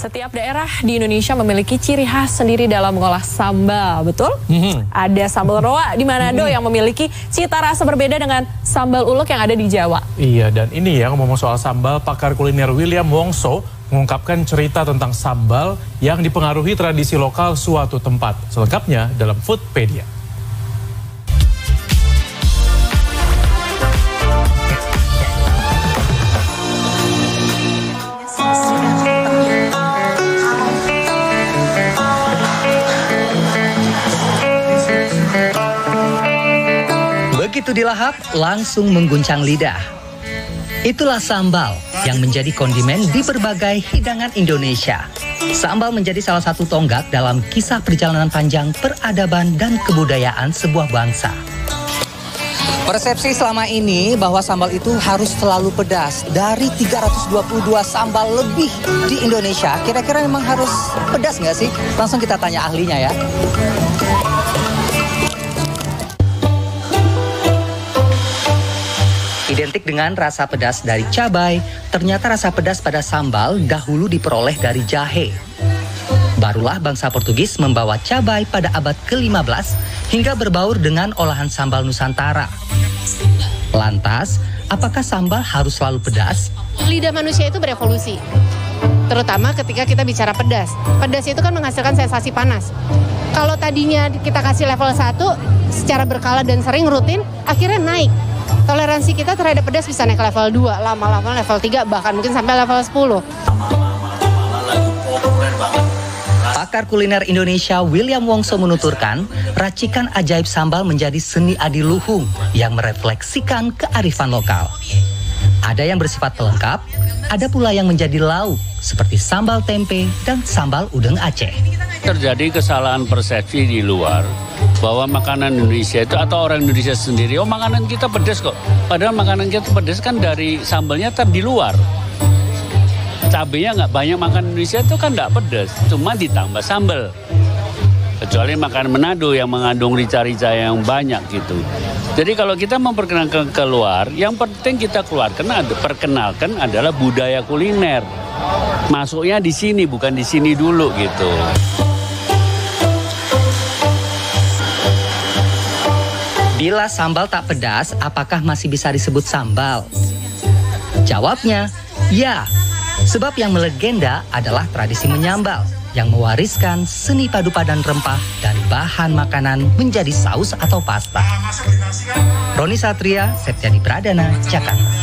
Setiap daerah di Indonesia memiliki ciri khas sendiri dalam mengolah sambal, betul? Mm-hmm. Ada sambal roa di Manado mm-hmm. yang memiliki cita rasa berbeda dengan sambal ulek yang ada di Jawa. Iya, dan ini ya ngomong soal sambal, pakar kuliner William Wongso mengungkapkan cerita tentang sambal yang dipengaruhi tradisi lokal suatu tempat. Selengkapnya dalam Foodpedia. Begitu dilahap, langsung mengguncang lidah. Itulah sambal yang menjadi kondimen di berbagai hidangan Indonesia. Sambal menjadi salah satu tonggak dalam kisah perjalanan panjang peradaban dan kebudayaan sebuah bangsa. Persepsi selama ini bahwa sambal itu harus selalu pedas. Dari 322 sambal lebih di Indonesia, kira-kira memang harus pedas nggak sih? Langsung kita tanya ahlinya ya. Identik dengan rasa pedas dari cabai, ternyata rasa pedas pada sambal dahulu diperoleh dari jahe. Barulah bangsa Portugis membawa cabai pada abad ke-15 hingga berbaur dengan olahan sambal Nusantara. Lantas, apakah sambal harus selalu pedas? Lidah manusia itu berevolusi. Terutama ketika kita bicara pedas. Pedas itu kan menghasilkan sensasi panas. Kalau tadinya kita kasih level 1 secara berkala dan sering rutin, akhirnya naik toleransi kita terhadap pedas bisa naik ke level 2, lama-lama level 3, bahkan mungkin sampai level 10. Pakar kuliner Indonesia William Wongso menuturkan, racikan ajaib sambal menjadi seni adiluhung yang merefleksikan kearifan lokal. Ada yang bersifat pelengkap, ada pula yang menjadi lauk seperti sambal tempe dan sambal udang Aceh. Terjadi kesalahan persepsi di luar bahwa makanan Indonesia itu atau orang Indonesia sendiri, oh makanan kita pedas kok. Padahal makanan kita pedas kan dari sambalnya ter di luar. Cabenya nggak banyak makan Indonesia itu kan nggak pedas, cuma ditambah sambal. Kecuali makan Manado yang mengandung rica-rica yang banyak gitu. Jadi kalau kita memperkenalkan keluar, yang penting kita keluarkan, perkenalkan adalah budaya kuliner. Masuknya di sini, bukan di sini dulu gitu. Bila sambal tak pedas, apakah masih bisa disebut sambal? Jawabnya, ya. Sebab yang melegenda adalah tradisi menyambal yang mewariskan seni padu padan rempah dan bahan makanan menjadi saus atau pasta. Roni Satria, Septiadi Pradana, Jakarta.